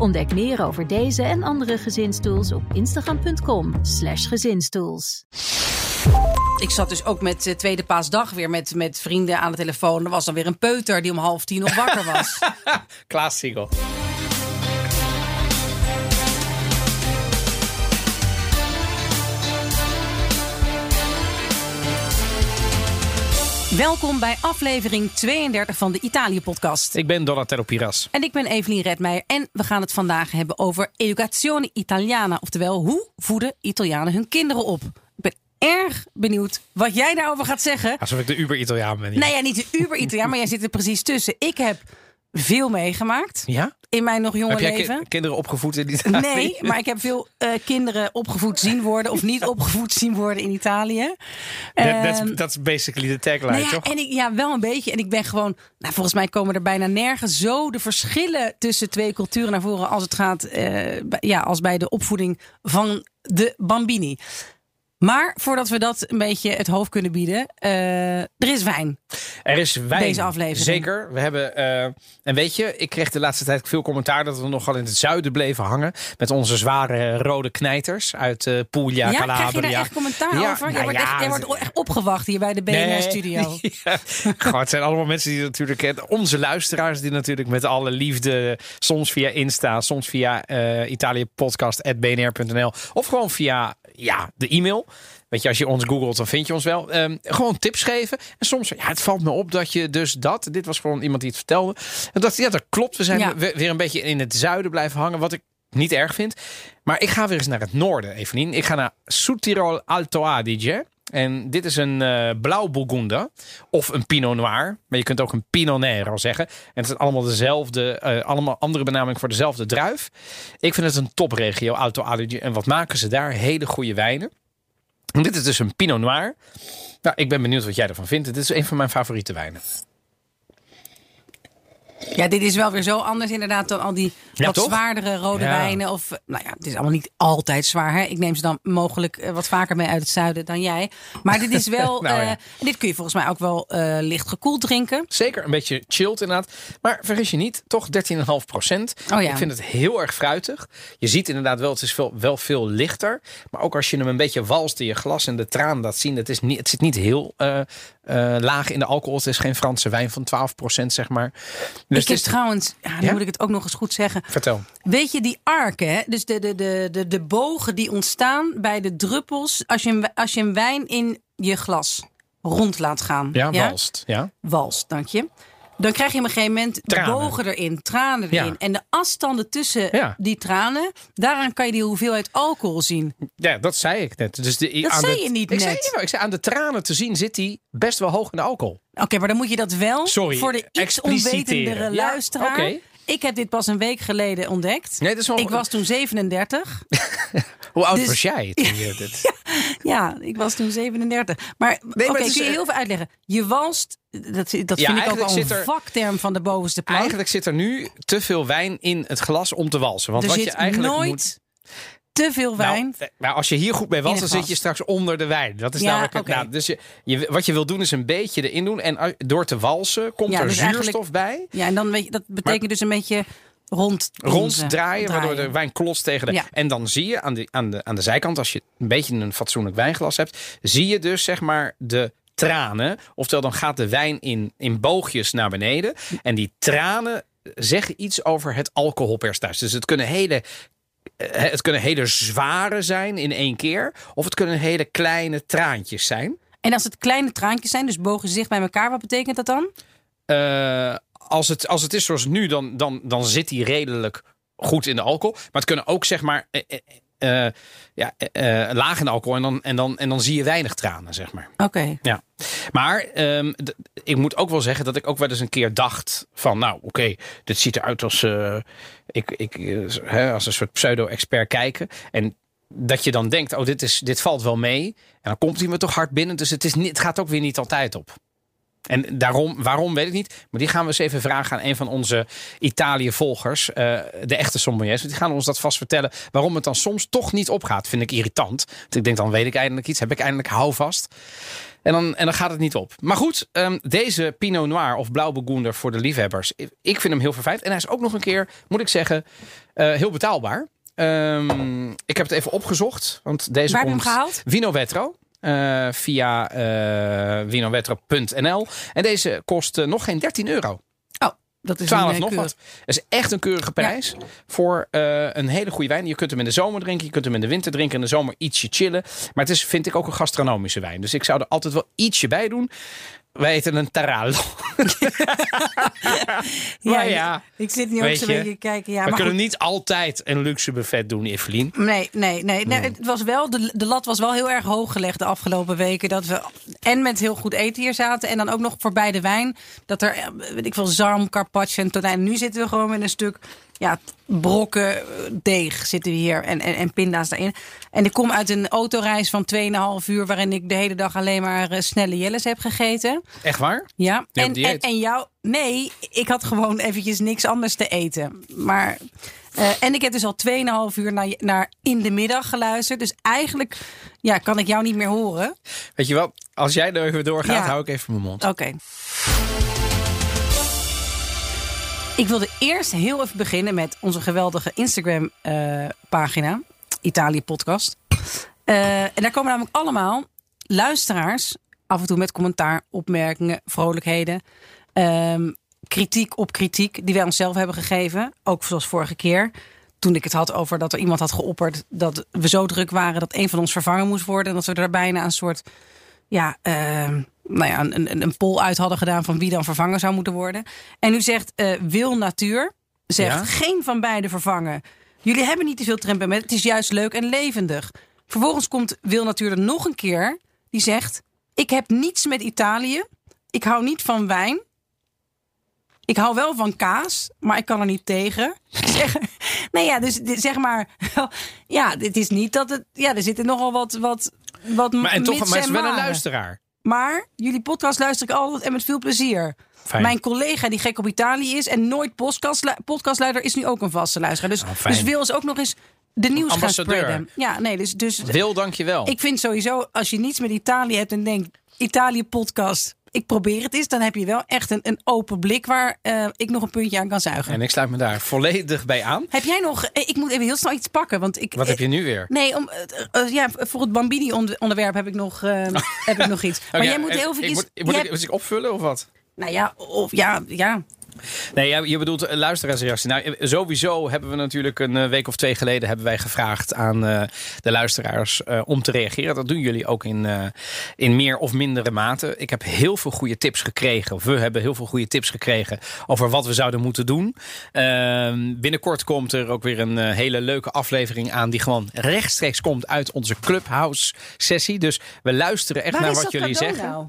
Ontdek meer over deze en andere gezinstools op instagram.com/slash gezinstools. Ik zat dus ook met uh, Tweede Paasdag weer met, met vrienden aan de telefoon. Er was dan weer een peuter die om half tien nog wakker was. Klaas Siegel. Welkom bij aflevering 32 van de Italië-podcast. Ik ben Donatello Piras. En ik ben Evelien Redmeijer. En we gaan het vandaag hebben over educazione italiana. Oftewel, hoe voeden Italianen hun kinderen op? Ik ben erg benieuwd wat jij daarover gaat zeggen. Alsof ik de Uber-Italiaan ben. hier. Nou ja, niet de Uber-Italiaan, maar jij zit er precies tussen. Ik heb veel meegemaakt Ja? in mijn nog jonge Heb jij leven. ki- kinderen opgevoed in Italië? Nee, maar ik heb veel eh, kinderen opgevoed zien worden of niet opgevoed zien worden in Italië. Dat Ehm, is basically de tagline, nou ja, toch? en ik, ja, wel een beetje. En ik ben gewoon, nou, volgens mij komen er bijna nergens zo de verschillen tussen twee culturen naar voren als het gaat, eh, ja, als bij de opvoeding van de bambini. Maar voordat we dat een beetje het hoofd kunnen bieden, eh, er is wijn. Er is wijn. Deze aflevering. Zeker. We hebben, eh, en weet je, ik kreeg de laatste tijd veel commentaar dat we nogal in het zuiden bleven hangen. Met onze zware rode knijters uit eh Puglia, Ja, Calabria. krijg je daar echt commentaar Ja, over? nou jij, wordt ja, echt, jij wordt echt opgewacht hier bij de BNR-studio. Ja. Goh, het zijn allemaal mensen die natuurlijk, onze luisteraars, die natuurlijk met alle liefde, soms via Insta, soms via eh italiëpodcast.bnr.nl of gewoon via ja, de e-mail. Weet je, als je ons googelt, dan vind je ons wel. Ehm, gewoon tips geven. En soms, ja, het valt me op dat je dus dat. Dit was gewoon iemand die het vertelde. En dat, ja, dat klopt. We zijn Ja. weer een beetje in het zuiden blijven hangen. Wat ik niet erg vind. Maar ik ga weer eens naar het noorden, Evelien. Ik ga naar Südtirol Alto Adige. En dit is een eh blauw Burgunder of een Pinot Noir. Maar je kunt ook een Pinot Nero zeggen. En het zijn allemaal dezelfde, eh, allemaal andere benaming voor dezelfde druif. Ik vind het een topregio, Alto Adige. En wat maken ze daar? Hele goede wijnen. En dit is dus een Pinot Noir. Nou, ik ben benieuwd wat jij ervan vindt. Dit is een van mijn favoriete wijnen. Ja, dit is wel weer zo anders inderdaad dan al die Ja, wat toch? zwaardere rode Ja. wijnen. Of, nou ja, het is allemaal niet altijd zwaar. Hè? Ik neem ze dan mogelijk eh, wat vaker mee uit het zuiden dan jij. Maar dit is wel, Nou eh, dit kun je volgens mij ook wel eh, licht gekoeld drinken. Zeker een beetje chilled inderdaad. Maar vergis je niet, toch 13,5 procent. Oh. Ik vind het heel erg fruitig. Je ziet inderdaad wel, het is veel, wel veel lichter. Maar ook als je hem een beetje walst in je glas en de traan laat zien. Het, is niet, het zit niet heel eh, laag in de alcohol. Het is geen Franse wijn van 12 procent, zeg maar. Dus ik heb is, trouwens, ja, nu Ja? moet ik het ook nog eens goed zeggen. Vertel. Weet je die arken, dus de, de, de, de, de bogen die ontstaan bij de druppels als je, een, als je een wijn in je glas rond laat gaan. Ja, walst. Ja. Wals, dank je. Dan krijg je op een gegeven moment Tranen. bogen erin, tranen Ja. erin. En de afstanden tussen Ja. die tranen, daaraan kan je die hoeveelheid alcohol zien. ja, dat zei ik net. Dus de, Dat aan zei de- je niet ik Zei, net. jawel, ik zei aan de tranen te zien zit hij best wel hoog in de alcohol. Oké, maar dan moet je dat wel Sorry, voor de iets onwetendere luisteraar. Ik heb dit pas een week geleden ontdekt. Nee, dat is wel- Ik was toen 37. Hoe oud Dus- was jij toen je dit... Ja, ik was toen 37. Maar maar oké, het is, kun je eh, heel veel uitleggen. Je walst, dat, dat Ja, vind ik ook een er- vakterm van de bovenste plank. Eigenlijk zit er nu te veel wijn in het glas om te walsen. Want er wat zit je eigenlijk nooit moet... te veel wijn. Nou, nou, als je hier goed bij wals, In dan zit je straks onder de wijn. Dat is Ja, namelijk het. Nou, dus je, je, wat je wil doen is een beetje erin doen. En als- door te walsen komt Ja, er dus zuurstof bij. Ja, en dan weet je, dat betekent dus een beetje rond Ronddraaien, waardoor de wijn klotst tegen de... Ja. En dan zie je aan de, aan, de, aan de zijkant, als je een beetje een fatsoenlijk wijnglas hebt... zie je dus zeg maar de tranen. Oftewel, dan gaat de wijn in, in boogjes naar beneden. En die tranen zeggen iets over het alcoholpercentage. Dus het kunnen hele eh, het kunnen hele zware zijn in één keer. Of het kunnen hele kleine traantjes zijn. En als het kleine traantjes zijn, dus bogen zich bij elkaar, wat betekent dat dan? Eh, als, het, als het is zoals nu, dan, dan, dan zit die redelijk goed in de alcohol. Maar het kunnen ook zeg maar eh, eh, eh, ja, laag in alcohol. En dan, en, dan, en dan zie je weinig tranen, zeg maar. Oké. Ja, maar ehm, ik moet ook wel zeggen dat ik ook wel eens een keer dacht van, nou, oké, dit ziet eruit als, ik, ik, hè, als een soort pseudo-expert kijken. En dat je dan denkt, oh, dit, is, dit valt wel mee. En dan komt hij me toch hard binnen. Dus het, is niet, het gaat ook weer niet altijd op. En daarom, waarom weet ik niet. Maar die gaan we eens even vragen aan een van onze Italië-volgers. eh, de echte sommeliers. Die gaan ons dat vast vertellen. Waarom het dan soms toch niet opgaat. Vind ik irritant. Want ik denk, dan weet ik eindelijk iets. Heb ik eindelijk houvast. En dan, en dan gaat het niet op. Maar goed, ehm, deze Pinot Noir of Blauwburgunder voor de liefhebbers. ik- vind hem heel verfijnd. En hij is ook nog een keer, moet ik zeggen, eh, heel betaalbaar. Ehm, ik heb het even opgezocht. Want deze Waar heb je hem gehaald? Vino Vetro. Eh, via vinowetro.nl. En deze kost eh, nog geen 13 euro. Oh, dat is 12 een, nog wat. Dat is echt een keurige prijs voor een hele goede wijn. Je kunt hem in de zomer drinken, je kunt hem in de winter drinken. In de zomer ietsje chillen. Maar het is, vind ik, ook een gastronomische wijn. Dus ik zou er altijd wel ietsje bij doen. Wij eten een Tarallo. Maar ja, Ik zit nu ook je, beetje kijken. Ja, we maar kunnen goed. niet altijd een luxe buffet doen, Evelien. Nee, nee, nee. nee het was wel, de, de lat was wel heel erg hoog gelegd de afgelopen weken. Dat we en met heel goed eten hier zaten. En dan ook nog voorbij de wijn. Dat er, eh, weet ik veel, zalm, carpaccio en tonijn. Nu zitten we gewoon met een stuk ja, brokken eh, deeg zitten we hier. En, en, en pinda's daarin. En ik kom uit een autoreis van 2,5 uur. Waarin ik de hele dag alleen maar eh, snelle jelles heb gegeten. Echt waar? Ja, en, en, jou, nee, ik had gewoon eventjes niks anders te eten. Maar, eh, en ik heb dus al 2,5 uur naar, naar In de Middag geluisterd. Dus eigenlijk ja, kan ik jou niet meer horen. Weet je wat? Als jij er even doorgaat, Ja. hou ik even mijn mond. Oké. Ik wilde eerst heel even beginnen met onze geweldige Instagram-pagina, Italië Podcast. Eh, en daar komen namelijk allemaal luisteraars, af en toe met commentaar, opmerkingen, vrolijkheden, ehm, kritiek op kritiek die wij onszelf hebben gegeven. Ook zoals vorige keer. Toen ik het had over dat er iemand had geopperd dat we zo druk waren dat een van ons vervangen moest worden. En dat we er bijna een soort ja, ehm, nou ja, een, een, een poll uit hadden gedaan van wie dan vervangen zou moeten worden. En u zegt eh, Wil Natuur, zegt Ja? geen van beide vervangen. Jullie hebben niet te veel temperament, het is juist leuk en levendig. Vervolgens komt Wil Natuur er nog een keer, die zegt: Ik heb niets met Italië, ik hou niet van wijn. Ik hou wel van kaas, maar ik kan er niet tegen. Zeg, nee, ja, dus zeg maar, ja, dit is niet dat het, ja, er zitten nogal wat, wat, wat Maar, en toch, maar het is wel een luisteraar. Maar jullie podcast luister ik altijd en met veel plezier. Fijn. Mijn collega die gek op Italië is en nooit podcast, podcastleider is nu ook een vaste luisteraar. Dus, fijn. dus wil ze ook nog eens de nieuws gaan spreiden. Ja, nee, dus, dus Wil, dank je wel. ik vind sowieso als je niets met Italië hebt en denkt Italië podcast, ik probeer het eens, dan heb je wel echt een, een open blik waar eh, ik nog een puntje aan kan zuigen. En ik sluit me daar volledig bij aan. Heb jij nog? eh, Ik moet even heel snel iets pakken, want ik. Wat heb je nu weer? Nee, om, eh, eh, ja, voor het Bambini-onderwerp heb ik nog, eh, heb ik nog iets. Maar jij moet eh, heel veel. moet, moet, ik, moet ik opvullen of wat? Nou ja, of ja, ja. Nee, je bedoelt eh, luisteraarsreactie. Nou, eh, sowieso hebben we natuurlijk een eh, week of twee geleden hebben wij gevraagd aan de luisteraars om te reageren. Dat doen jullie ook in, in meer of mindere mate. Ik heb heel veel goede tips gekregen. We hebben heel veel goede tips gekregen over wat we zouden moeten doen. Ehm, binnenkort komt er ook weer een hele leuke aflevering aan die gewoon rechtstreeks komt uit onze Clubhouse sessie. Dus we luisteren echt Waar naar wat jullie zeggen. nou?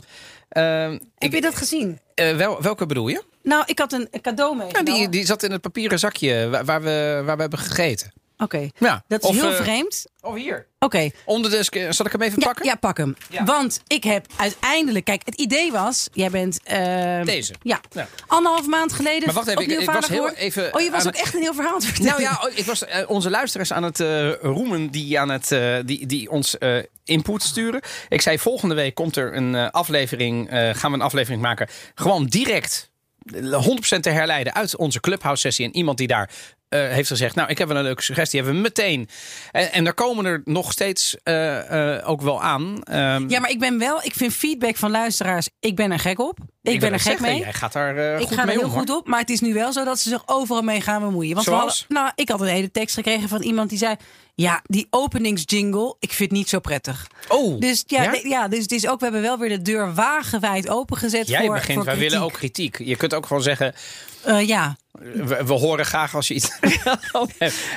Ehm, Heb ik, je dat gezien? wel, welke bedoel je? Nou, ik had een cadeau mee. Ja, die, die zat in het papieren zakje waar, waar we, waar we hebben gegeten. Oké, Ja, dat is of, heel eh, vreemd. Oh, hier. Oké, Onder de... sk- Zal ik hem even ja, pakken? ja, pak hem. Ja. Want ik heb uiteindelijk... Kijk, het idee was... Jij bent... eh, Deze. Ja. Ja. Anderhalf maand geleden... Maar wacht even, ik- opnieuw ik was heel even Oh, je was ook het- echt een heel verhaal te vertellen. Nou ja, oh, ik was eh, onze luisteraars aan het eh, roemen die, aan het, eh, die, die ons eh, input sturen. Ik zei volgende week komt er een eh, aflevering, eh, gaan we een aflevering maken. Gewoon direct eh, 100% te herleiden uit onze Clubhouse sessie. En iemand die daar eh, heeft gezegd, nou ik heb wel een leuke suggestie, hebben we meteen. En, en daar komen er nog steeds eh, eh, ook wel aan. Ehm, Ja, maar ik ben wel... Ik vind feedback van luisteraars... Ik ben er gek op. Ik, ben er gek zeggen, mee. Jij gaat daar Ik goed ga er mee heel om, goed op. Maar het is nu wel zo dat ze zich overal mee gaan bemoeien. Want hadden- nou, ik had een hele tekst gekregen van iemand die zei... Ja, die openingsjingle, ik vind het niet zo prettig. Oh, Dus ja, ja? dus het is ook, we hebben wel weer de deur wagenwijd opengezet Jij voor, begint, voor wij willen ook kritiek. Je kunt ook gewoon zeggen, ja, we, we horen graag als je iets...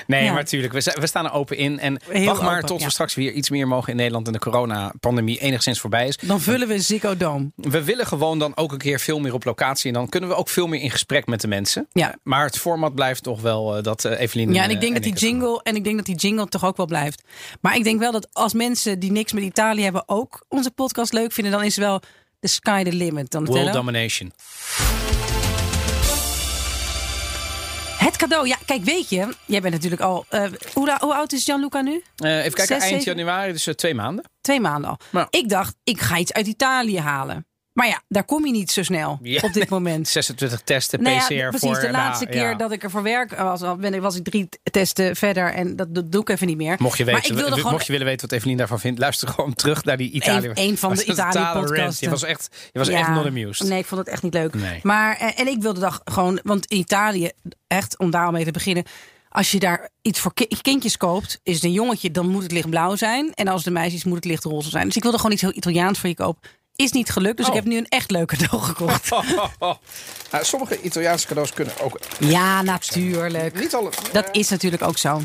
nee, Ja. maar natuurlijk, we, we staan er open in. En Heel wacht maar open, tot ja. we straks weer iets meer mogen in Nederland... en de coronapandemie enigszins voorbij is. dan vullen we Ziggo Dome. We willen gewoon dan ook elke keer veel meer op locatie. En dan kunnen we ook veel meer in gesprek met de mensen. Ja. Maar het format blijft toch wel eh, dat eh, Evelien. Ja, en ik eh, denk dat die doen. jingle en ik denk dat die jingle toch ook wel blijft. Maar ik denk wel dat als mensen die niks met Italië hebben ook onze podcast leuk vinden, dan is wel the sky the limit. Dan World domination. Het cadeau. Ja, kijk, weet je, jij bent natuurlijk al. eh, hoe, oud is Gianluca nu? Eh, even kijken, Zes, eind januari, dus eh, twee maanden. Twee maanden al. Ik dacht, ik ga iets uit Italië halen. Maar ja, daar kom je niet zo snel Ja, op dit moment. 26 testen, Nou ja, PCR precies. voor. de laatste nou, keer ja. dat ik er voor werk was, al ben ik, was ik drie testen verder en dat, dat doe ik even niet meer. Mocht je, Maar weten, ik wilde gewoon mocht je willen weten wat Evelien daarvan vindt, luister gewoon terug naar die Italië. Eén- één van de Was een rant. Je was echt, je was echt not amused. Nee, ik vond het echt niet leuk. Nee. Maar, eh, en ik wilde dan gewoon, want in Italië, echt om daar al mee te beginnen. Als je daar iets voor ki- kindjes koopt, is het een jongetje, dan moet het lichtblauw zijn. En als de meisjes moet het lichtroze zijn. Dus ik wilde gewoon iets heel Italiaans voor je kopen. Is niet gelukt, dus Oh. ik heb nu een echt leuk cadeau gekocht. Nou, sommige Italiaanse cadeaus kunnen ook Ja, natuurlijk. niet alle. Dat is natuurlijk ook zo.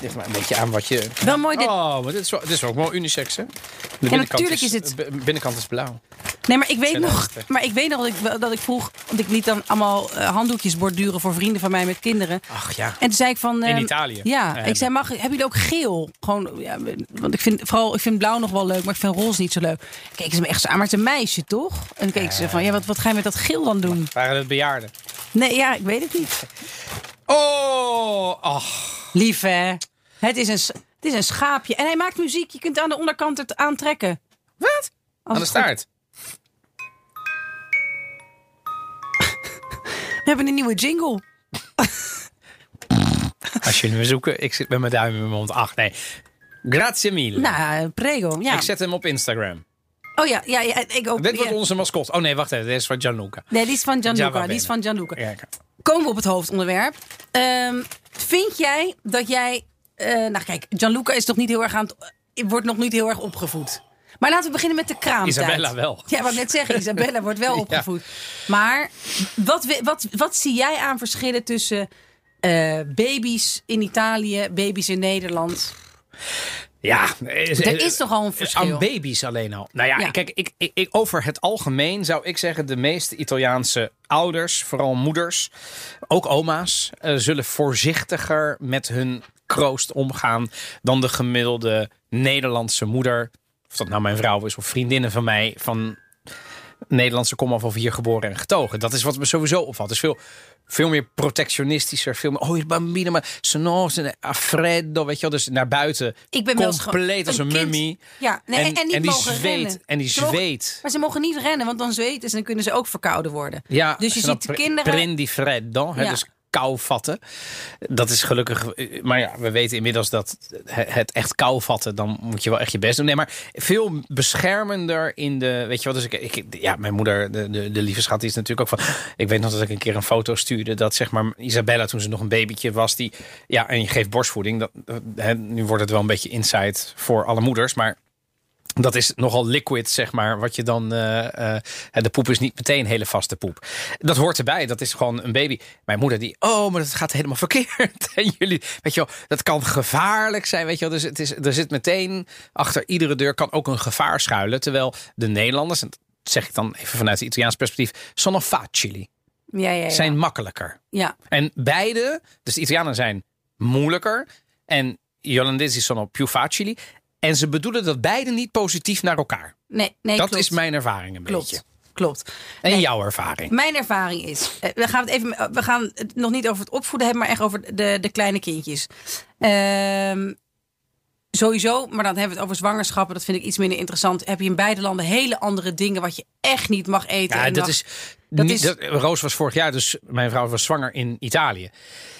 Ligt maar een beetje aan wat je. Wel mooi dit. Oh, maar dit is, wel, dit is ook wel unisex, hè? De binnenkant natuurlijk is het- De binnenkant is blauw. Nee, maar ik weet Zijn nog, maar ik weet nog dat ik, dat ik vroeg, want ik liet dan allemaal eh, handdoekjes borduren voor vrienden van mij met kinderen. Ach ja. En toen zei ik van. In ehm, Italië. Ja, ik zei, mag, hebben jullie ook geel? Gewoon, ja, want ik vind vooral, ik vind blauw nog wel leuk, maar ik vind roze niet zo leuk. Keken ze me echt zo aan, maar het is een meisje toch? En dan keken ze van, ja, wat, wat ga je met dat geel dan doen? Waren het bejaarden? Nee, ja, ik weet het niet. Oh, ach. Lief hè? Het is een, het is een schaapje en hij maakt muziek. Je kunt aan de onderkant het aantrekken. Wat? Als Aan de staart. We hebben een nieuwe jingle. Als jullie me zoeken, ik zit met mijn duim in mijn mond. Ach nee. Grazie mille. Nou, prego. Ja. Ik zet hem op Instagram. Oh ja, ja, ja ik ook. Dit wordt ja. onze mascot. Oh nee, wacht even. Dit is van Gianluca. Nee, die is van Gianluca. Die is van Gianluca. Ja. Komen we op het hoofdonderwerp. Ehm, vind jij dat jij... eh, nou kijk, Gianluca is toch niet heel erg aan het... wordt nog niet heel erg opgevoed. Maar laten we beginnen met de kraamtijd. Isabella wel. Ja, wat net zeggen, Isabella wordt wel Ja. opgevoed. Maar wat, wat, wat zie jij aan verschillen tussen eh, baby's in Italië, baby's in Nederland? Ja, Er is toch al een verschil? Aan baby's alleen al. Nou ja, Ja. kijk, ik, ik, ik- over het algemeen zou ik zeggen... de meeste Italiaanse ouders, vooral moeders, ook oma's... eh, zullen voorzichtiger met hun kroost omgaan... dan de gemiddelde Nederlandse moeder. Of dat nou mijn vrouw is of vriendinnen van mij... van Nederlandse komaf of hier geboren en getogen. Dat is wat me sowieso opvalt. Het is veel, veel meer protectionistischer. Veel meer, oh, je bambine, maar se no, se a freddo, weet je wel. Dus naar buiten, Ik ben compleet als een, een kind- mummie. Ja, nee, en, en niet die mogen zweet, rennen. En die zweet. Maar ze mogen niet rennen, want dan zweten ze en dan kunnen ze ook verkouden worden. Ja, dus je ziet de kinderen... Prendi freddo, hè, Ja. dus kou vatten. Dat is gelukkig... Maar ja, we weten inmiddels dat het echt kou vatten... dan moet je wel echt je best doen. Nee, maar veel beschermender in de... Weet je wat, dus ik, ik, ja, mijn moeder, de, de, de lieve schat, is natuurlijk ook van... Ik weet nog dat ik een keer een foto stuurde... dat zeg maar Isabella, toen ze nog een babytje was... die ja, en je geeft borstvoeding. Dat, nu wordt het wel een beetje insight voor alle moeders... maar dat is nogal liquid, zeg maar. Wat je dan. eh, de poep is niet meteen hele vaste poep. Dat hoort erbij. Dat is gewoon een baby. Mijn moeder die. Oh, maar dat gaat helemaal verkeerd. En jullie. Weet je wel, dat kan gevaarlijk zijn. Weet je wel. Dus het is, er zit meteen. Achter iedere deur kan ook een gevaar schuilen. Terwijl de Nederlanders. En dat zeg ik dan even vanuit het Italiaans perspectief. Sono facili. Ja, ja, ja. Zijn makkelijker. ja. En beide. Dus de Italianen zijn moeilijker. En gli Olandesi sono più facili. En ze bedoelen dat beide niet positief naar elkaar. Nee, nee, Dat klopt. is mijn ervaring een Klopt, beetje. klopt. En Nee. jouw ervaring. Mijn ervaring is, eh, we gaan het even, we gaan het nog niet over het opvoeden hebben, maar echt over de, de kleine kindjes. Ehm, sowieso, maar dan hebben we het over zwangerschappen. Dat vind ik iets minder interessant. Heb je in beide landen hele andere dingen wat je echt niet mag eten. Ja, en dat is, dat niet, is- dat- Roos was vorig jaar, dus mijn vrouw was zwanger in Italië.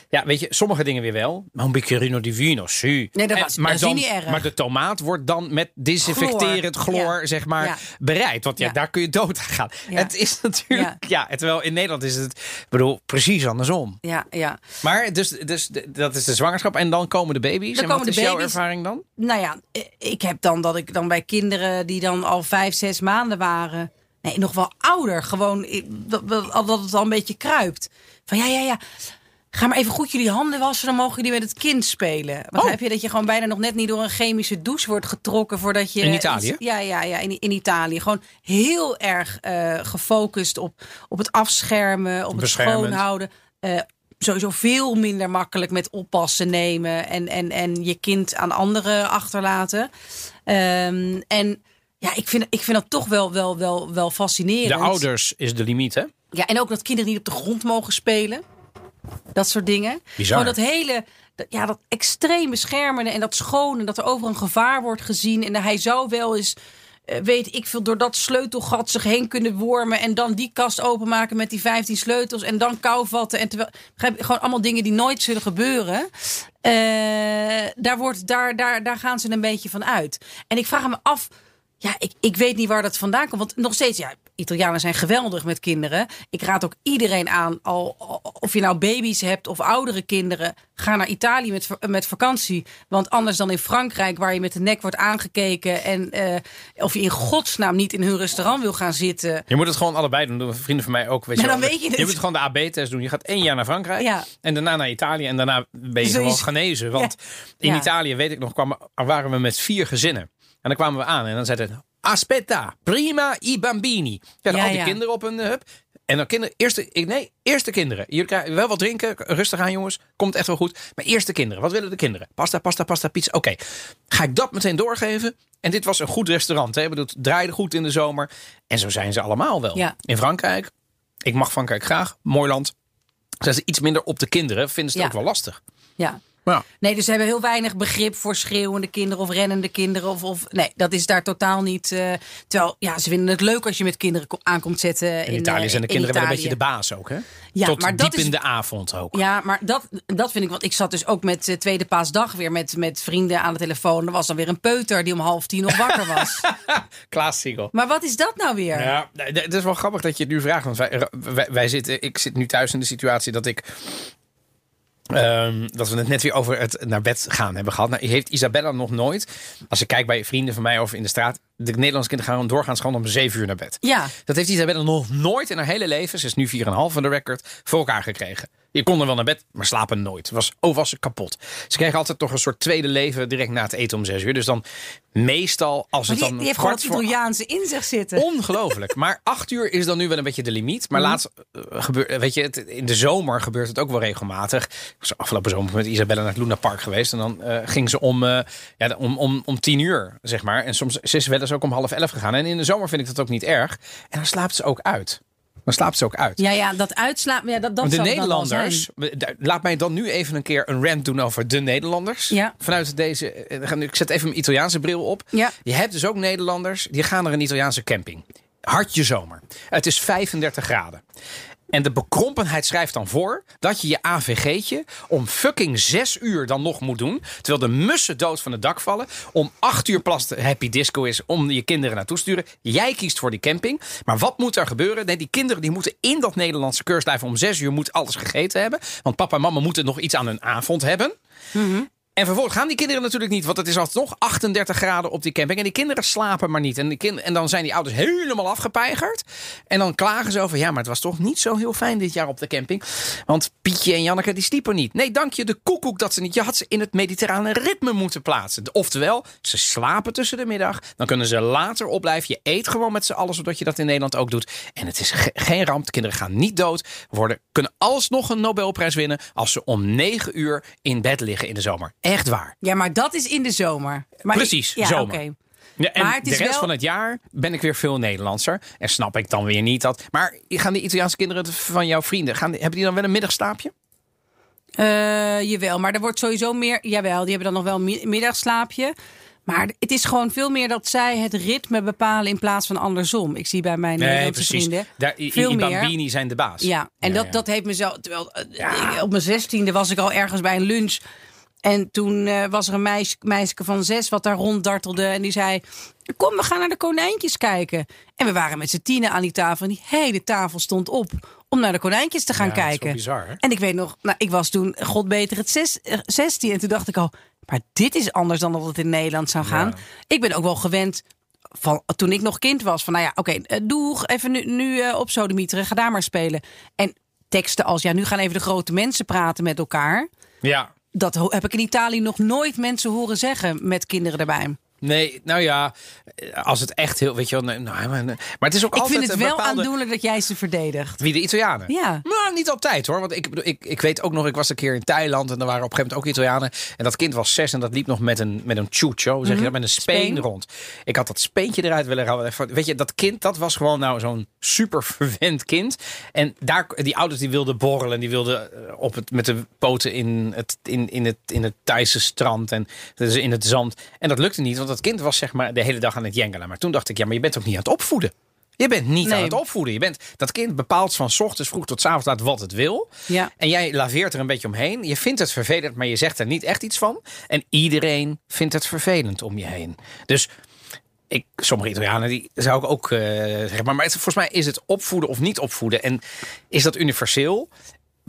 Ja, weet je, sommige dingen weer wel. Maar een bicchierino di vino, si. Nee, dat En- was- maar, dat is dan, niet erg. maar de tomaat wordt dan met desinfecterend Chloor, chloor, ja. zeg maar, Ja. bereid. Want ja, Ja. daar kun je dood aan gaan. Het is natuurlijk, ja. terwijl in Nederland is het, ik bedoel, precies andersom. Ja, ja. Maar dus, dus dat is de zwangerschap en dan komen de baby's. Dan en komen wat de is jouw baby's. ervaring dan? Nou ja, eh, ik heb dan dat ik dan bij kinderen die dan al vijf, zes maanden waren. Nee, nog wel ouder. Gewoon dat, dat het al een beetje kruipt. Van ja, ja, ja. Ga maar even goed jullie handen wassen, dan mogen jullie met het kind spelen. Begrijp Oh. je dat je gewoon bijna nog net niet door een chemische douche wordt getrokken voordat je. In Italië? Ja, ja, ja, in, in Italië. Gewoon heel erg eh, gefocust op, op het afschermen, op het schoonhouden. Eh, sowieso veel minder makkelijk met oppassen nemen en, en, en je kind aan anderen achterlaten. Ehm, en ja, ik vind, ik vind dat toch wel, wel, wel, wel De fascinerend. ouders is de limiet, hè? Ja, en ook dat kinderen niet op de grond mogen spelen. Dat soort dingen. Bizar. Gewoon dat hele, dat- ja, dat extreem beschermende en dat schone, dat er over een gevaar wordt gezien. En hij zou wel eens, eh, weet ik veel, door dat sleutelgat zich heen kunnen wormen. En dan die kast openmaken met die 15 sleutels. En dan kou vatten. En terwijl, begrijp gewoon allemaal dingen die nooit zullen gebeuren. Eh, daar, wordt, daar, daar, daar gaan ze een beetje van uit. En ik vraag me af. Ja, ik, ik weet niet waar dat vandaan komt. Want nog steeds, ja, Italianen zijn geweldig met kinderen. Ik raad ook iedereen aan, al, of je nou baby's hebt of oudere kinderen, ga naar Italië met, met vakantie. Want anders dan in Frankrijk, waar je met de nek wordt aangekeken en eh, of je in godsnaam niet in hun restaurant wil gaan zitten. Je moet het gewoon allebei doen. doen vrienden van mij ook. Weet je, dan weet je het. moet gewoon de AB-test doen. Je gaat één jaar naar Frankrijk. Ja. En daarna naar Italië. En daarna ben je Zoiets. gewoon genezen. Want in Ja. Italië, weet ik nog, kwamen, waren we met vier gezinnen. En dan kwamen we aan. En dan zeiden Aspetta, prima i bambini. Ja, Ja, al die ja. kinderen op een hub. En dan kinderen, eerste, ik- nee, eerste kinderen. Jullie krijgen wel wat drinken, rustig aan jongens. Komt echt wel goed. Maar eerste kinderen, wat willen de kinderen? Pasta, pasta, pasta, pizza. Oké, ga ik dat meteen doorgeven? En dit was een goed restaurant. Hè? Bedoel, het draaide goed in de zomer. En zo zijn ze allemaal wel. Ja. In Frankrijk, ik mag Frankrijk graag, mooi land. Zijn ze iets minder op de kinderen, vinden ze het ook wel lastig. Ja. Ja. Nee, dus ze hebben heel weinig begrip voor schreeuwende kinderen of rennende kinderen. Of, of, nee, dat is daar totaal niet. eh, terwijl, ja, ze vinden het leuk als je met kinderen ko- aankomt zetten. In, Italië zijn de in kinderen wel een beetje de baas ook, hè? Ja, Tot maar dat diep is- in de avond ook. Ja, maar dat, dat vind ik. Want ik zat dus ook met eh, Tweede Paasdag weer met, met vrienden aan de telefoon. Er was dan weer een peuter die om half tien nog wakker was. Klaas Siegel. maar wat is dat nou weer? Ja, nee, het is wel grappig dat je het nu vraagt. Want wij, wij, wij zitten, ik zit nu thuis in de situatie dat ik. Ehm, dat we het net weer over het naar bed gaan hebben gehad. Nou, heeft Isabella nog nooit, als ik kijk bij vrienden van mij of in de straat, de Nederlandse kinderen gaan doorgaans gewoon om zeven uur naar bed. Ja. Dat heeft Isabella nog nooit in haar hele leven, ze is nu 4,5 van de record, voor elkaar gekregen. Je kon er wel naar bed, maar slapen nooit. Was, oh, was ze kapot. Ze kregen altijd toch een soort tweede leven direct na het eten om zes uur. Dus dan meestal, als Maar het die, dan die heeft gewoon het Italiaanse in zich zitten. Ongelooflijk. Maar acht uur is dan nu wel een beetje de limiet. Maar Mhm. laatst uh, gebeurt, weet je, het, in de zomer gebeurt het ook wel regelmatig. Ik was afgelopen zomer met Isabella naar het Luna Park geweest. En dan eh, ging ze om, eh, ja, om, om, om tien uur, zeg maar. En soms ze is wel eens ook om half elf gegaan. En in de zomer vind ik dat ook niet erg. En dan slaapt ze ook uit. Dan slaapt ze ook uit. Ja, ja, dat uitslaan. Ja, dat, dat de dan Nederlanders, laat mij dan nu even een keer een rant doen over de Nederlanders. Ja. Vanuit deze, eh, ik zet even mijn Italiaanse bril op. Ja. Je hebt dus ook Nederlanders, die gaan naar een Italiaanse camping. Hartje zomer. Het is 35 graden. En de bekrompenheid schrijft dan voor dat je je AVG'tje om fucking 6 uur dan nog moet doen. Terwijl de mussen dood van het dak vallen. Om 8 uur de happy disco is om je kinderen naartoe te sturen. Jij kiest voor die camping. Maar wat moet er gebeuren? Nee, die kinderen die moeten in dat Nederlandse keurslijf om 6 uur moet alles gegeten hebben. Want papa en mama moeten nog iets aan hun avond hebben. En vervolgens gaan die kinderen natuurlijk niet, want het is alsnog 38 graden op die camping. En die kinderen slapen maar niet. En, en dan zijn die ouders helemaal afgepeigerd. En dan klagen ze over, ja, maar het was toch niet zo heel fijn dit jaar op de camping. Want Pietje en Janneke, die sliepen niet. Nee, dank je de koekoek dat ze niet. Je had ze in het mediterrane ritme moeten plaatsen. Oftewel, ze slapen tussen de middag. Dan kunnen ze later opblijven. Je eet gewoon met z'n allen, zodat je dat in Nederland ook doet. En het is ge- geen ramp. De kinderen gaan niet dood. Worden, kunnen alsnog een Nobelprijs winnen als ze om 9 uur in bed liggen in de zomer. Echt waar. Ja, maar dat is in de zomer. Maar Precies, ik- ja, zomer. oké. Ja, en Maar het de rest wel- van het jaar ben ik weer veel Nederlandser. En snap ik dan weer niet dat. Maar gaan die Italiaanse kinderen van jouw vrienden, gaan, hebben die dan wel een middagslaapje? Eh, jawel, maar er wordt sowieso meer. Jawel, die hebben dan nog wel een mi- middagslaapje. Maar het is gewoon veel meer dat zij het ritme bepalen in plaats van andersom. Ik zie bij mijn Nederlandse vrienden Daar, i, veel i meer. bambini zijn de baas. Ja, en Ja, dat, ja. dat heeft me zo. Terwijl eh, op mijn zestiende was ik al ergens bij een lunch. En toen eh, was er een meisje, meisje van zes wat daar ronddartelde. En die zei: Kom, we gaan naar de konijntjes kijken. En we waren met z'n tienen aan die tafel. En die hele tafel stond op om naar de konijntjes te gaan Ja, dat is kijken. bizar, hè? En ik weet nog, nou, ik was toen, god beter, het zes, eh, 16. En toen dacht ik al, maar dit is anders dan dat het in Nederland zou gaan. Ja. Ik ben ook wel gewend van toen ik nog kind was. Van nou ja, oké, eh, doeg, even nu, nu eh, op sodemieteren, ga daar maar spelen. En teksten als ja, nu gaan even de grote mensen praten met elkaar. Ja. Dat heb ik in Italië nog nooit mensen horen zeggen met kinderen erbij. Nee, nou ja, als het echt heel, weet je wel, nou, maar, het is ook Ik altijd vind het wel bepaalde... aandoenlijk dat jij ze verdedigt. Wie de Italianen? Ja. Nou, niet altijd hoor. Want ik, ik, ik weet ook nog, ik was een keer in Thailand en er waren op een gegeven moment ook Italianen. En dat kind was zes en dat liep nog met een, met een chucho, zeg je dat, met een speen, Mhm. Speen. rond. Ik had dat speentje eruit willen halen. Weet je, dat kind, dat was gewoon nou zo'n super verwend kind. En daar, die ouders die wilden borrelen, die wilden eh, op het, met de poten in het, in, in het, in het Thaise strand en dus in het zand. En dat lukte niet, want dat kind was zeg maar de hele dag aan het jengelen. Maar toen dacht ik, ja, maar je bent ook niet aan het opvoeden. Je bent niet Nee. aan het opvoeden. Je bent, dat kind bepaalt van ochtends vroeg tot 's avonds laat wat het wil. Ja. En jij laveert er een beetje omheen. Je vindt het vervelend, maar je zegt er niet echt iets van. En iedereen vindt het vervelend om je heen. Dus ik, sommige Italianen die zou ik ook eh, zeggen. Maar, maar het, volgens mij is het opvoeden of niet opvoeden. En is dat universeel?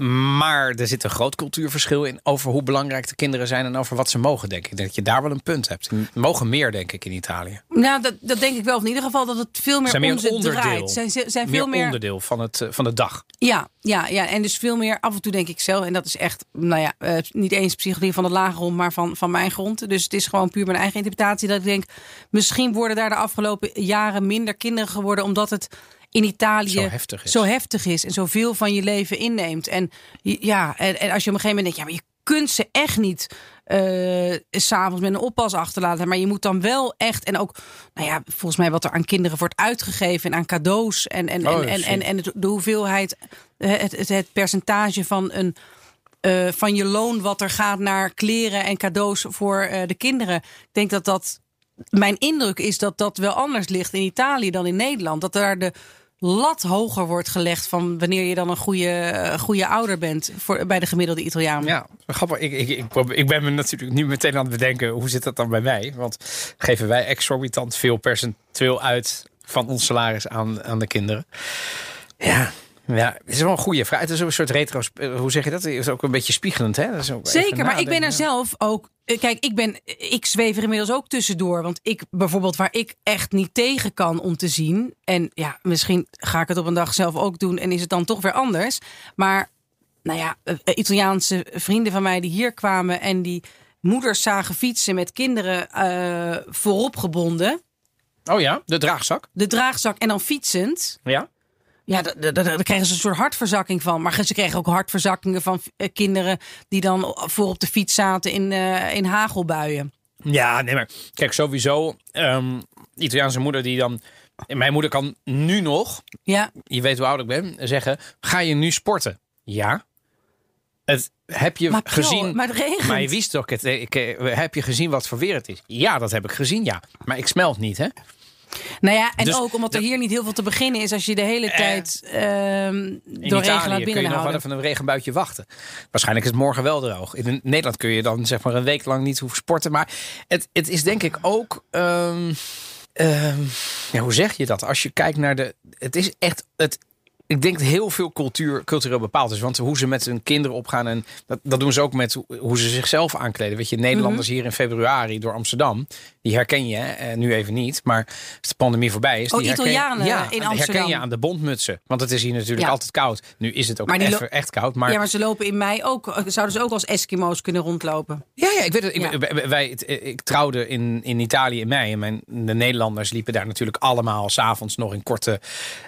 Maar er zit een groot cultuurverschil in over hoe belangrijk de kinderen zijn en over wat ze mogen, denk ik. Ik denk dat je daar wel een punt hebt. Ze mogen meer, denk ik, in Italië. Nou, dat, dat denk ik wel. Of in ieder geval dat het veel meer Zijn meer om ze onderdeel. draait. Zijn, ze- zijn Meer veel meer onderdeel van, het, eh, van de dag. Ja, ja, ja, en dus veel meer af en toe denk ik zelf. En dat is echt, nou ja, eh, niet eens psychologie van de lage grond, maar van, van mijn grond. Dus het is gewoon puur mijn eigen interpretatie. Dat ik denk, misschien worden daar de afgelopen jaren minder kinderen geworden. Omdat het in Italië Zo heftig is. zo heftig is en zoveel van je leven inneemt. En ja, en, en als je op een gegeven moment denkt, ja, maar je kunt ze echt niet s s'avonds met een oppas achterlaten. Maar je moet dan wel echt, en ook, nou ja, volgens mij wat er aan kinderen wordt uitgegeven en aan cadeaus. En, en, Oh, en, en, en, en het- de hoeveelheid, eh, het, het, het percentage van een. eh, van je loon wat er gaat naar kleren en cadeaus voor de kinderen. Ik denk dat dat. Mijn indruk is dat dat wel anders ligt in Italië dan in Nederland. Dat daar de lat hoger wordt gelegd van wanneer je dan een goede, eh, goede ouder bent voor, bij de gemiddelde Italiaan. Ja, grappig. Ik, ik, ik, ik ben me natuurlijk nu meteen aan het bedenken, hoe zit dat dan bij mij? Want geven wij exorbitant veel percentueel uit van ons salaris aan, aan de kinderen? Ja, ja, het is wel een goede vraag. Het is ook een soort retro, hoe zeg je dat? Het is ook een beetje spiegelend, hè? Dat is ook Zeker, maar ik ben er zelf ook. eh, Kijk, ik, ben, ik zweef er inmiddels ook tussendoor. Want ik bijvoorbeeld, waar ik echt niet tegen kan om te zien. En ja, misschien ga ik het op een dag zelf ook doen. En is het dan toch weer anders. Maar, nou ja, eh, Italiaanse vrienden van mij die hier kwamen. En die moeders zagen fietsen met kinderen eh, voorop gebonden. Oh ja, de draagzak. De draagzak en dan fietsend. Ja. Ja, daar- kregen ze een soort hartverzakking van. Maar ze kregen ook hartverzakkingen van eh, kinderen die dan voor op de fiets zaten in, eh, in hagelbuien. Ja, nee, maar kijk, sowieso. ehm Italiaanse moeder die dan. Mijn moeder kan nu nog, Ja, je weet hoe oud ik ben, zeggen: Ga je nu sporten? Ja. Het, heb je maar, gezien. Maar het regent. Maar je wist toch, het, ik, eh, heb je gezien wat voor weer het is? Ja, dat heb ik gezien, ja. Maar ik smelt niet, hè? Nou ja, en Dus- ook omdat er hier niet heel veel te beginnen is als je de hele Eh, tijd In door regen laat kun je nog wel even een regenbuitje wachten. Waarschijnlijk is het morgen wel droog. In Nederland kun je dan zeg maar een week lang niet hoeven sporten. Maar het, het is denk ik ook... ehm, ehm, ja, hoe zeg je dat? Als je kijkt naar de... Het is echt... Het, ik denk dat heel veel cultuur, cultureel bepaald is. Want hoe ze met hun kinderen opgaan. En dat, dat doen ze ook met hoe, ze zichzelf aankleden. Weet je, Nederlanders Mhm. hier in februari door Amsterdam. Die herken je? Eh, nu even niet. Maar als de pandemie voorbij is. Oh, die herken je- Italianen ja, in herken Amsterdam. je aan de bondmutsen. Want het is hier natuurlijk Ja. altijd koud. Nu is het ook even echt koud. Maar Ja, maar ze lopen in mei ook. eh, Zouden ze ook als Eskimo's kunnen rondlopen? ja, ja, ik weet het. Ik, Ja. wij- het- ik trouwde in, in Italië in mei. En mijn, de Nederlanders liepen daar natuurlijk allemaal s'avonds nog in korte,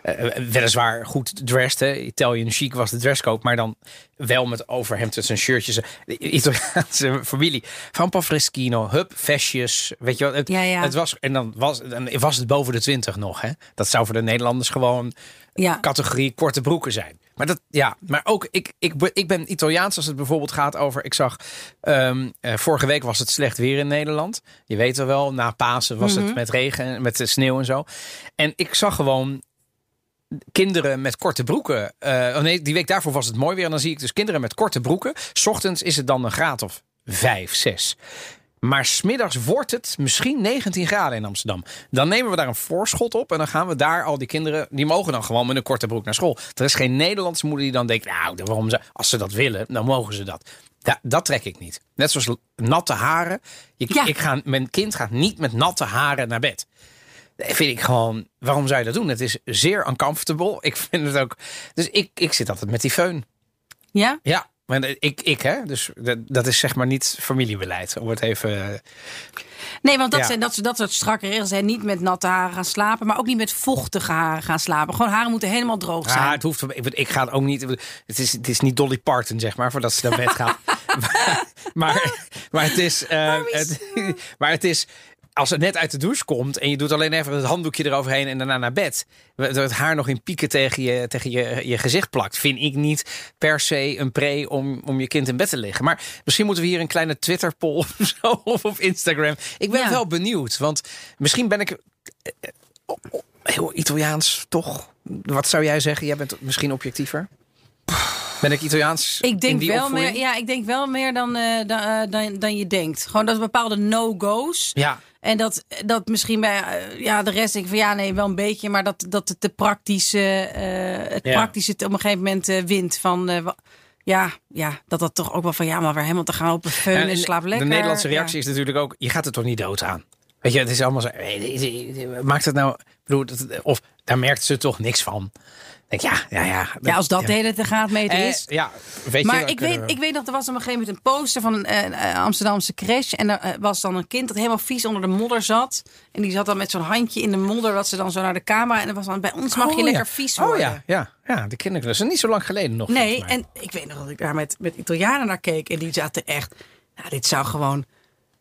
eh, weliswaar goed dressed. Hè. Italian chic was de dresscode. Maar dan wel met overhemd en shirtjes. De Italiaanse familie. Van Pafreschino, hup, vestjes. Weet je wel. Het, Ja, ja. het was, en dan was, dan was het boven de twintig nog. Hè. Dat zou voor de Nederlanders gewoon Ja. categorie korte broeken zijn. Maar dat, ja, maar ook ik, ik, ben- ik ben Italiaans als het bijvoorbeeld gaat over. Ik zag ehm, eh, vorige week was het slecht weer in Nederland. Je weet wel wel, na Pasen was Mhm. het met regen, en met sneeuw en zo. En ik zag gewoon kinderen met korte broeken. Eh, oh nee, die week daarvoor was het mooi weer. En dan zie ik dus kinderen met korte broeken. 's ochtends is het dan een graad of 5, 6. Maar smiddags wordt het misschien 19 graden in Amsterdam. Dan nemen we daar een voorschot op. En dan gaan we daar al die kinderen. Die mogen dan gewoon met een korte broek naar school. Er is geen Nederlandse moeder die dan denkt. Nou, waarom ze, als ze dat willen, dan mogen ze dat. Da- dat trek ik niet. Net zoals natte haren. Ja. ik ga, mijn kind gaat niet met natte haren naar bed. Vind ik gewoon, waarom zou je dat doen? Het is zeer uncomfortable. Ik vind het ook. Dus ik, ik zit altijd met die föhn. Ja? Ja, maar ik, ik hè. Dus dat, dat is zeg maar niet familiebeleid. Om het even. Nee, want dat, Ja. zijn, dat, dat soort strakke regels zijn. Niet met natte haren gaan slapen, maar ook niet met vochtige haren gaan slapen. Gewoon haren moeten helemaal droog zijn. Ah, het hoeft. Ik, ik ga het ook niet. Het is, het is niet Dolly Parton, zeg maar, voordat ze naar bed gaat. maar, maar, maar het is. eh, het, maar het is. Als het net uit de douche komt en je doet alleen even het handdoekje eroverheen en daarna naar bed. Dat het haar nog in pieken tegen je, tegen je, je gezicht plakt. Vind ik niet per se een pre om, om je kind in bed te liggen. Maar misschien moeten we hier een kleine Twitter-poll of zo. Of op Instagram. Ik ben Ja. wel benieuwd. Want misschien ben ik eh, eh, oh, oh, heel Italiaans toch. Wat zou jij zeggen? Jij bent misschien objectiever. Ben ik Italiaans? Ik in denk, die wel opvoeding? meer, ja, ik denk wel meer dan, eh, dan, dan, dan je denkt. Gewoon dat bepaalde no-go's. Ja, En dat, dat misschien bij eh, ja, de rest denk ik van ja, nee, wel een beetje. Maar dat, dat het, de praktische, eh, het Ja. praktische het op een gegeven moment eh, wint. Van, ja, ja, dat dat toch ook wel van ja, maar weer helemaal te gaan op een en, en slaap lekker. de Nederlandse Ja. reactie is natuurlijk ook: je gaat er toch niet dood aan. Weet je, het is allemaal zo. Maakt het nou. Bedoel, of daar merkt ze toch niks van. Ja, ja, ja. Ja, als dat ja. de hele te gaat meten Eh, is. ja, weet. Maar ik weet, we- ik weet nog, er was op een gegeven moment een poster van een eh, eh, Amsterdamse crash. En er was dan een kind dat helemaal vies onder de modder zat. En die zat dan met zo'n handje in de modder, wat ze dan zo naar de camera. En dan was dan, bij ons mag je Oh, lekker vies worden. Oh ja, ja, ja, de. Dat niet zo lang geleden nog. Nee, en ik weet nog dat ik daar met, met Italianen naar keek. En die zaten echt, nou, dit zou gewoon...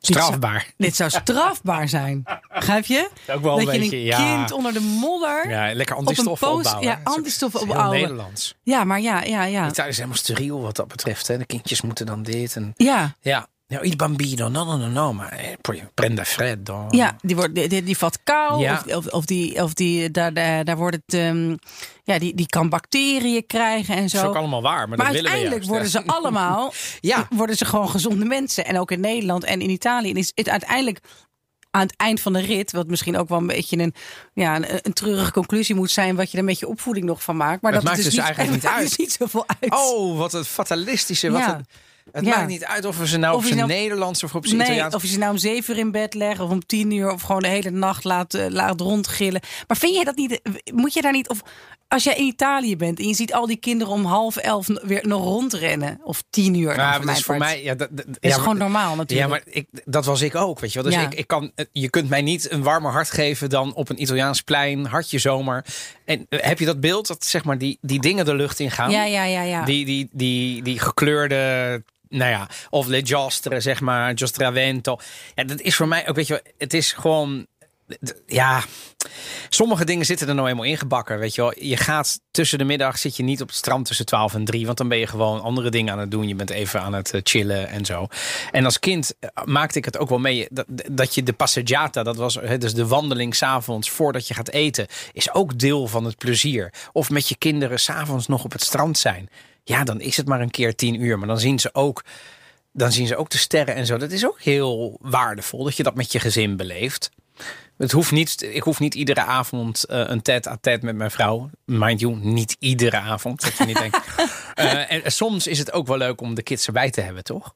dit zou- Strafbaar. Dit zou strafbaar zijn. Begrijp je? Ook wel een dat je beetje, een ja. kind onder de modder... Ja, Ja, lekker een antistoffen post- opbouwen. ja, antistoffen opbouwen. Nederlands. maar ja, ja, ja. Italië is helemaal steriel wat dat betreft. Hè. De kindjes moeten dan dit. En... Ja, Ja. Nou, il bambino, no, no, no, no, maar eh, poi prenda freddo. ja die, wordt, die, die, die vat kou. Ja. Of, of, die, of die daar, daar, daar wordt het... ehm, ja, die, die kan bacteriën krijgen en zo. Dat is ook allemaal waar, maar, Maar dat willen we uiteindelijk juist, worden hè. ze allemaal Ja. worden ze gewoon gezonde mensen. En ook in Nederland en in Italië. En is het uiteindelijk aan het eind van de rit, wat misschien ook wel een beetje een, ja, een, een treurige conclusie moet zijn, wat je er met je opvoeding nog van maakt. Maar Het dat maakt het dus dus eigenlijk het niet uit. dus niet zoveel uit. Oh, wat een fatalistische. Wat Ja. een, het Ja. maakt niet uit of we ze nou Of op zijn nou- Nederlands of op zijn Nee, Italiaans... of je ze nou om zeven uur in bed legt of om tien uur of gewoon de hele nacht laat, eh, laat rondgillen. Maar vind jij dat niet? Moet je daar niet? Of als jij in Italië bent en je ziet al die kinderen om half elf weer nog rondrennen of tien uur. Ja, dat is voor mij... Ja, dat, dat- is ja, maar- gewoon normaal Ja, natuurlijk. maar ik, dat was ik ook, weet je wel. Dus Ja. ik, ik kan, je kunt mij niet een warmer hart geven dan op een Italiaans plein, hartje zomer. En eh, heb je dat beeld, dat zeg maar die, die dingen de lucht in gaan? ja, ja, ja, ja. Die, die, die, die gekleurde, nou ja, of Le Giostre, zeg maar, Giostravento. Ja, dat is voor mij ook, weet je wel, het is gewoon, ja, sommige dingen zitten er nou eenmaal ingebakken, weet je wel. Je gaat tussen de middag, zit je niet op het strand tussen 12 en 3, want dan ben je gewoon andere dingen aan het doen. Je bent even aan het eh, chillen en zo. En als kind eh, maakte ik het ook wel mee, dat, dat je de passeggiata, dat was hè, dus de wandeling s'avonds voordat je gaat eten, is ook deel van het plezier. Of met je kinderen s'avonds nog op het strand zijn. Ja, dan is het maar een keer tien uur. Maar dan zien ze ook, dan zien ze ook de sterren en zo. Dat is ook heel waardevol dat je dat met je gezin beleeft. Het hoeft niet, ik hoef niet iedere avond eh, een tête-à-tête met mijn vrouw. Mind you, niet iedere avond. Dat je niet denkt. Eh, en soms is het ook wel leuk om de kids erbij te hebben, toch?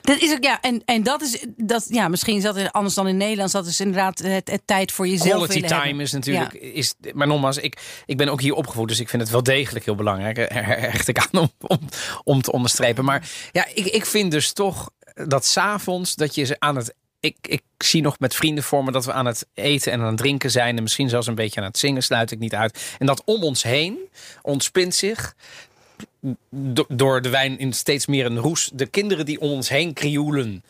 Dat is ook, ja, en, en dat is, dat, ja, misschien is dat anders dan in Nederlands. Dat is inderdaad het, het tijd voor jezelf. Quality time hebben. is natuurlijk. Is, maar nogmaals, ik, ik ben ook hier opgevoed, dus ik vind het wel degelijk heel belangrijk. Hecht ik aan om, om, om te onderstrepen. Maar ja, ik, ik vind dus toch dat s'avonds dat je ze aan het. Ik, ik zie nog met vrienden voor me dat we aan het eten en aan het drinken zijn. En misschien zelfs een beetje aan het zingen, sluit ik niet uit. En dat om ons heen ontspint zich do- door de wijn in steeds meer een roes. De kinderen die om ons heen krioelen.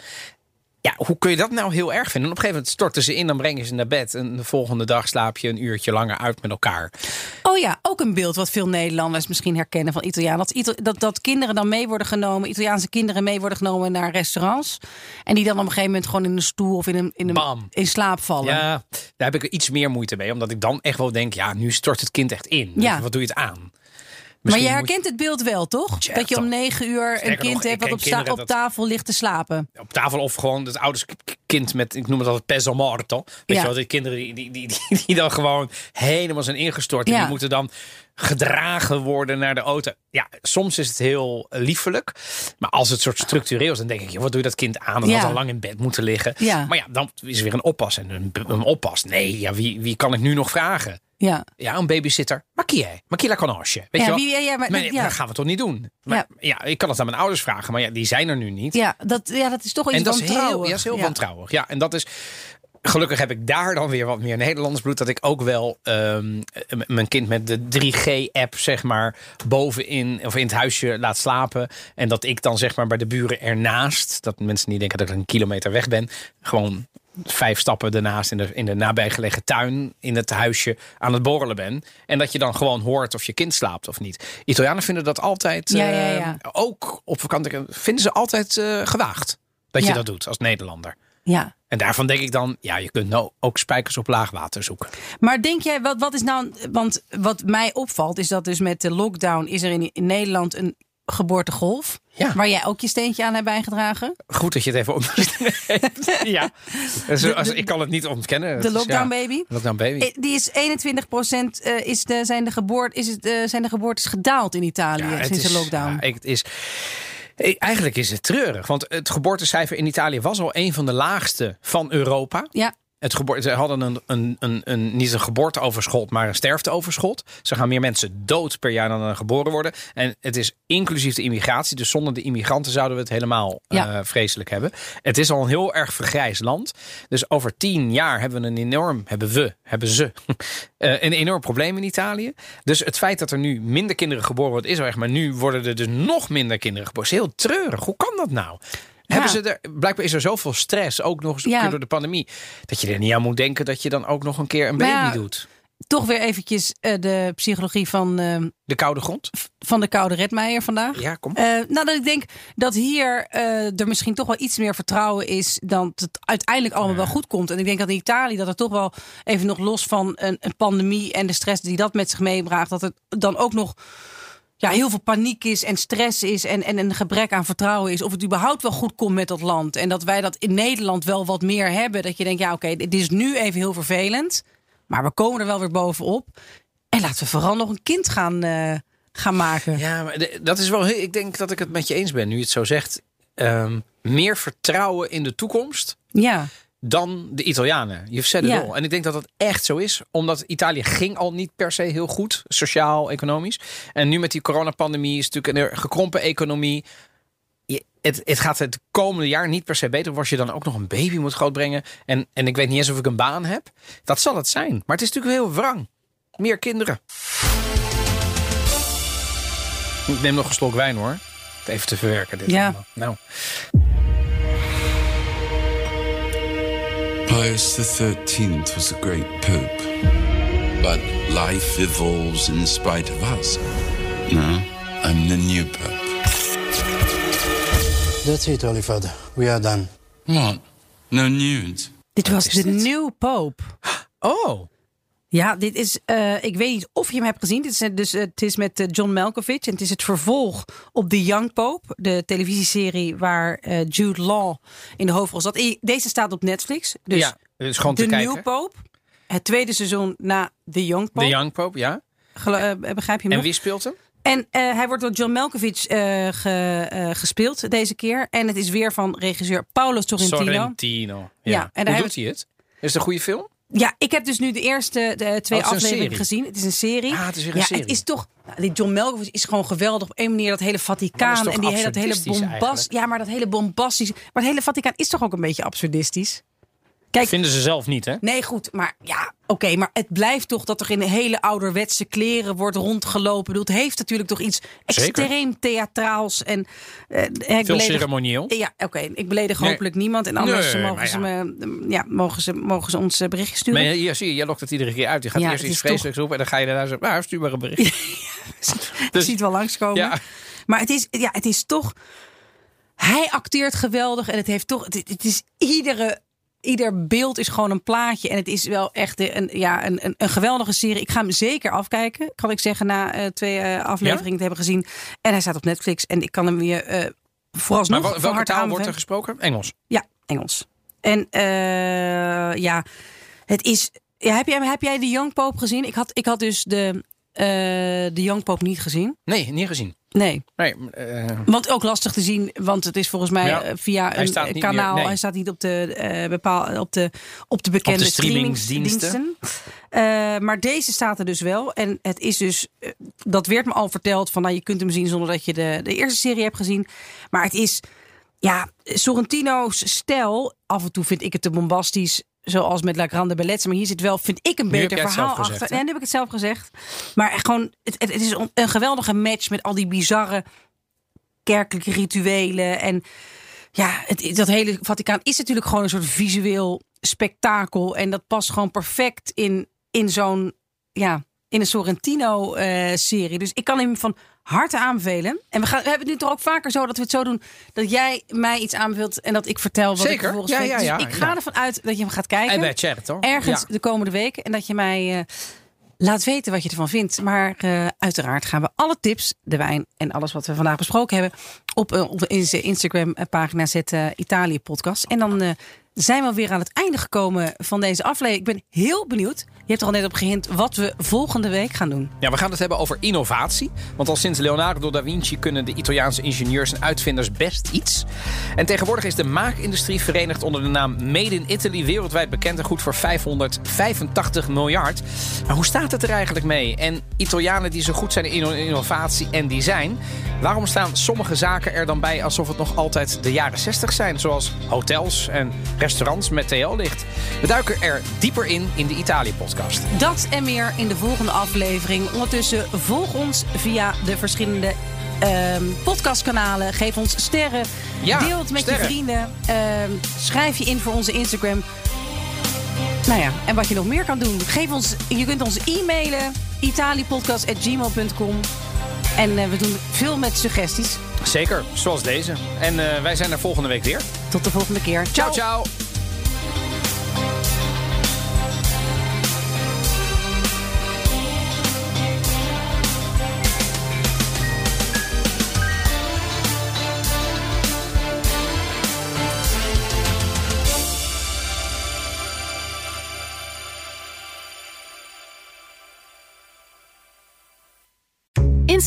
Ja, hoe kun je dat nou heel erg vinden? En op een gegeven moment storten ze in, dan brengen ze naar bed. En de volgende dag slaap je een uurtje langer uit met elkaar. Oh ja, ook een beeld wat veel Nederlanders misschien herkennen van Italiaan. Dat, dat, dat kinderen dan mee worden genomen, Italiaanse kinderen mee worden genomen naar restaurants. En die dan op een gegeven moment gewoon in een stoel of in, een, in, een, Bam. in slaap vallen. Ja, daar heb ik iets meer moeite mee. Omdat ik dan echt wel denk, ja, nu stort het kind echt in. Ja. Wat doe je het aan? Maar je herkent het beeld wel, toch? Ja, dat je om negen uur een kind nog, hebt wat op, sta- op tafel ligt te slapen. op tafel of gewoon het ouders kind met, ik noem het altijd peso morto. Weet Ja. je wel, die kinderen die, die, die, die, dan gewoon helemaal zijn ingestort. En die moeten dan gedragen worden naar de auto. Ja, soms is het heel liefelijk. Maar als het soort structureel is, dan denk ik, joh, wat doe je dat kind aan? Dat had al lang in bed moeten liggen. Maar ja, dan is er weer een oppas. En een, een oppas, nee, ja, wie, wie kan ik nu nog vragen? Ja, Ja, een babysitter. Maar è? Maar la conosce? Weet je ja, wel? wie, ja, maar, Maar, ja. dat gaan we toch niet doen? Maar, ja. ik kan het aan mijn ouders vragen, maar ja, die zijn er nu niet. Ja, dat, ja, dat is toch iets En dat is heel, ja, is heel wantrouwig. Ja, en dat is. Gelukkig heb ik daar dan weer wat meer Nederlands bloed. Dat ik ook wel ehm, mijn kind met de 3G-app, zeg maar, bovenin of in het huisje laat slapen. En dat ik dan, zeg maar, bij de buren ernaast, dat mensen niet denken dat ik een kilometer weg ben, gewoon vijf stappen ernaast in de, in de nabijgelegen tuin in het huisje aan het borrelen ben. En dat je dan gewoon hoort of je kind slaapt of niet. Italianen vinden dat altijd, Ja, ja, eh, ja. ook op vakantie, vinden ze altijd eh, gewaagd. Dat je dat doet als Nederlander. Ja. En daarvan denk ik dan, ja, je kunt nou ook spijkers op laag water zoeken. Maar denk jij, wat, wat is nou, want wat mij opvalt is dat dus met de lockdown is er in, in Nederland een geboortegolf. Ja. Waar jij ook je steentje aan hebt bijgedragen. Goed dat je het even op. ja, dus, als, ik kan het niet ontkennen. De Dus lockdown ja, baby. Lockdown baby. Eh, Die is 21 procent is de, zijn, de geboort, is het, eh, zijn de geboortes gedaald in Italië Ja, sinds is- de lockdown. ja, ik- het is, eh, eigenlijk is het treurig. Want het geboortecijfer in Italië was al een van de laagste van Europa. ja. Het geboorte, ze hadden een, een, een, een, niet een geboorteoverschot, maar een sterfteoverschot. Ze gaan meer mensen dood per jaar dan er geboren worden. En het is inclusief de immigratie. Dus zonder de immigranten zouden we het helemaal Ja. eh, vreselijk hebben. Het is al een heel erg vergrijsd land. Dus over tien jaar hebben we een enorm, hebben we, hebben ze, eh, een enorm probleem in Italië. Dus het feit dat er nu minder kinderen geboren worden is wel echt. Maar nu worden er dus nog minder kinderen geboren. Is heel treurig. Hoe kan dat nou? Hebben ze er, blijkbaar is er zoveel stress, ook nog eens door de pandemie, dat je er niet aan moet denken dat je dan ook nog een keer een baby doet. Toch weer eventjes eh, de psychologie van, eh, De koude grond? van de koude redmeijer vandaag. Ja, kom. Eh, nou, dat ik denk dat hier er misschien toch wel iets meer vertrouwen is dan het uiteindelijk allemaal wel goed komt. En ik denk dat in Italië dat er toch wel even nog los van een, een pandemie en de stress die dat met zich meebracht, dat het dan ook nog ja, heel veel paniek is en stress is en, en een gebrek aan vertrouwen is. Of het überhaupt wel goed komt met dat land. En dat wij dat in Nederland wel wat meer hebben. Dat je denkt, ja oké, dit is nu even heel vervelend. Maar we komen er wel weer bovenop. En laten we vooral nog een kind gaan, eh, gaan maken. Ja, maar dat is wel. Ik denk dat ik het met je eens ben nu je het zo zegt. Ehm, meer vertrouwen in de toekomst Ja, dan de Italianen. Je said it Ja. all. En ik denk dat dat echt zo is. Omdat Italië ging al niet per se heel goed. Sociaal, economisch. En nu met die coronapandemie is het natuurlijk een gekrompen economie. Je- Het, het gaat het komende jaar niet per se beter. Als je dan ook nog een baby moet grootbrengen. En, en ik weet niet eens of ik een baan heb. Dat zal het zijn. Maar het is natuurlijk heel wrang. Meer kinderen. Ik neem nog een slok wijn hoor. Even te verwerken dit. Ja. allemaal. Nou. Pius XIII was a great pope. But life evolves in spite of us. No, I'm the new pope. That's it, Holy Father. We are done. What? No news? dit was is de dit? nieuwe poop. Oh. Ja, dit is. eh, ik weet niet of je hem hebt gezien. Dit is, eh, dus, eh, het is met John Malkovich. En het is het vervolg op The Young Pope. De televisieserie waar Jude Law in de hoofdrol zat. Deze staat op Netflix. Dus ja, dus gewoon kijken. nieuwe Pope. Het tweede seizoen na The Young Pope. De Young Pope, ja. Begrijp je me? En wie speelt hem? En hij wordt door John Malkovich ge- gespeeld deze keer. En het is weer van regisseur Paolo Sorrentino. Sorrentino. Ja. Ja, en Hoe doet hij het? Is het een goede film? Ja, ik heb dus nu de eerste de twee Oh, afleveringen gezien. Het is een serie. Ah, het is weer een ja, serie. Het is toch. nou, die John Malkovich is gewoon geweldig. Op een manier dat hele Vaticaan dat en die hele, dat hele bombast. Ja, maar dat hele bombastisch. Maar het hele Vaticaan is toch ook een beetje absurdistisch. Kijk, Vinden ze zelf niet, hè? nee, goed, maar ja, oké, maar het blijft toch dat er in hele ouderwetse kleren wordt rondgelopen. Het heeft natuurlijk toch iets Zeker. extreem theatraals en eh, Veel beledig- ceremonieel. Ja, oké, ik beledig Nee. hopelijk niemand en anders Nee, mogen, ze ja. me, ja, mogen, ze, mogen ze ons eh, berichtje sturen. Maar hier zie je, jij lokt het iedere keer uit. Je gaat Ja, eerst iets is toch- vreselijks roepen en dan ga je daarna zeggen, nou, stuur maar een bericht. Je Dus- ziet wel langskomen. Ja. Maar het is, ja, het is toch. Hij acteert geweldig en het heeft toch. Het is iedere ieder beeld is gewoon een plaatje. En het is wel echt een, ja, een, een, een geweldige serie. Ik ga hem zeker afkijken, kan ik zeggen, na eh, twee eh, afleveringen te hebben gezien. En hij staat op Netflix. En ik kan hem weer eh vooralsnog Maar wel- welke taal wordt er gesproken? Engels. Ja, Engels. En ja, het is. Ja, heb, jij, heb jij de Young Pope gezien? Ik had, ik had dus de, de Young Pope niet gezien. Nee, niet gezien. Nee. Nee, eh, Want ook lastig te zien, want het is volgens mij Ja, eh, via een eh, niet kanaal. meer- nee. Hij staat niet op de, eh bepaal, op de, op de bekende Op de streamingsdiensten. maar deze staat er dus wel. En het is dus, dat werd me al verteld, van nou, je kunt hem zien zonder dat je de, de eerste serie hebt gezien. Maar het is, ja, Sorrentino's stijl. Af en toe vind ik het te bombastisch. Zoals met La Grande Bellezza. Maar hier zit wel, vind ik, een beter verhaal gezegd, achter. hè? Ja, nu heb ik het zelf gezegd. Maar echt gewoon, het, het, is een, een geweldige match met al die bizarre kerkelijke rituelen. En ja, het, dat hele Vaticaan is natuurlijk gewoon een soort visueel spektakel. En dat past gewoon perfect in, in zo'n, ja, in een Sorrentino-serie. dus ik kan hem van harte aanbevelen. En we, gaan, we hebben het nu toch ook vaker zo dat we het zo doen dat jij mij iets aanbeveelt en dat ik vertel wat ik Zeker. vervolgens Ja, vind. ja, Dus ik ga ervan uit dat je hem gaat kijken en bij Chat, toch? ergens de komende weken. En dat je mij eh, laat weten wat je ervan vindt. Maar eh, uiteraard gaan we alle tips, de wijn en alles wat we vandaag besproken hebben... op, eh, onze Instagram-pagina zetten Italië podcast. En dan eh, zijn we weer aan het einde gekomen van deze aflevering. Ik ben heel benieuwd. Je hebt er al net op gehint wat we volgende week gaan doen. Ja, we gaan het hebben over innovatie. Want al sinds Leonardo da Vinci kunnen de Italiaanse ingenieurs en uitvinders best iets. En tegenwoordig is de maakindustrie verenigd onder de naam Made in Italy wereldwijd bekend en goed voor 585 miljard. Maar hoe staat het er eigenlijk mee? En Italianen die zo goed zijn in inno- innovatie en design, waarom staan sommige zaken er dan bij alsof het nog altijd de jaren 60 zijn? Zoals hotels en restaurants met TL-licht. We duiken er dieper in in de Dat en meer in de volgende aflevering. Ondertussen volg ons via de verschillende ehm, podcastkanalen. Geef ons sterren. Ja, Deel het met sterren. je vrienden. Ehm, schrijf je in voor onze Instagram. Nou ja, en wat je nog meer kan doen. Geef ons, je kunt ons e-mailen. italiepodcast.gmail.com En eh, we doen veel met suggesties. Zeker, zoals deze. En eh, wij zijn er volgende week weer. Tot de volgende keer. Ciao, ciao.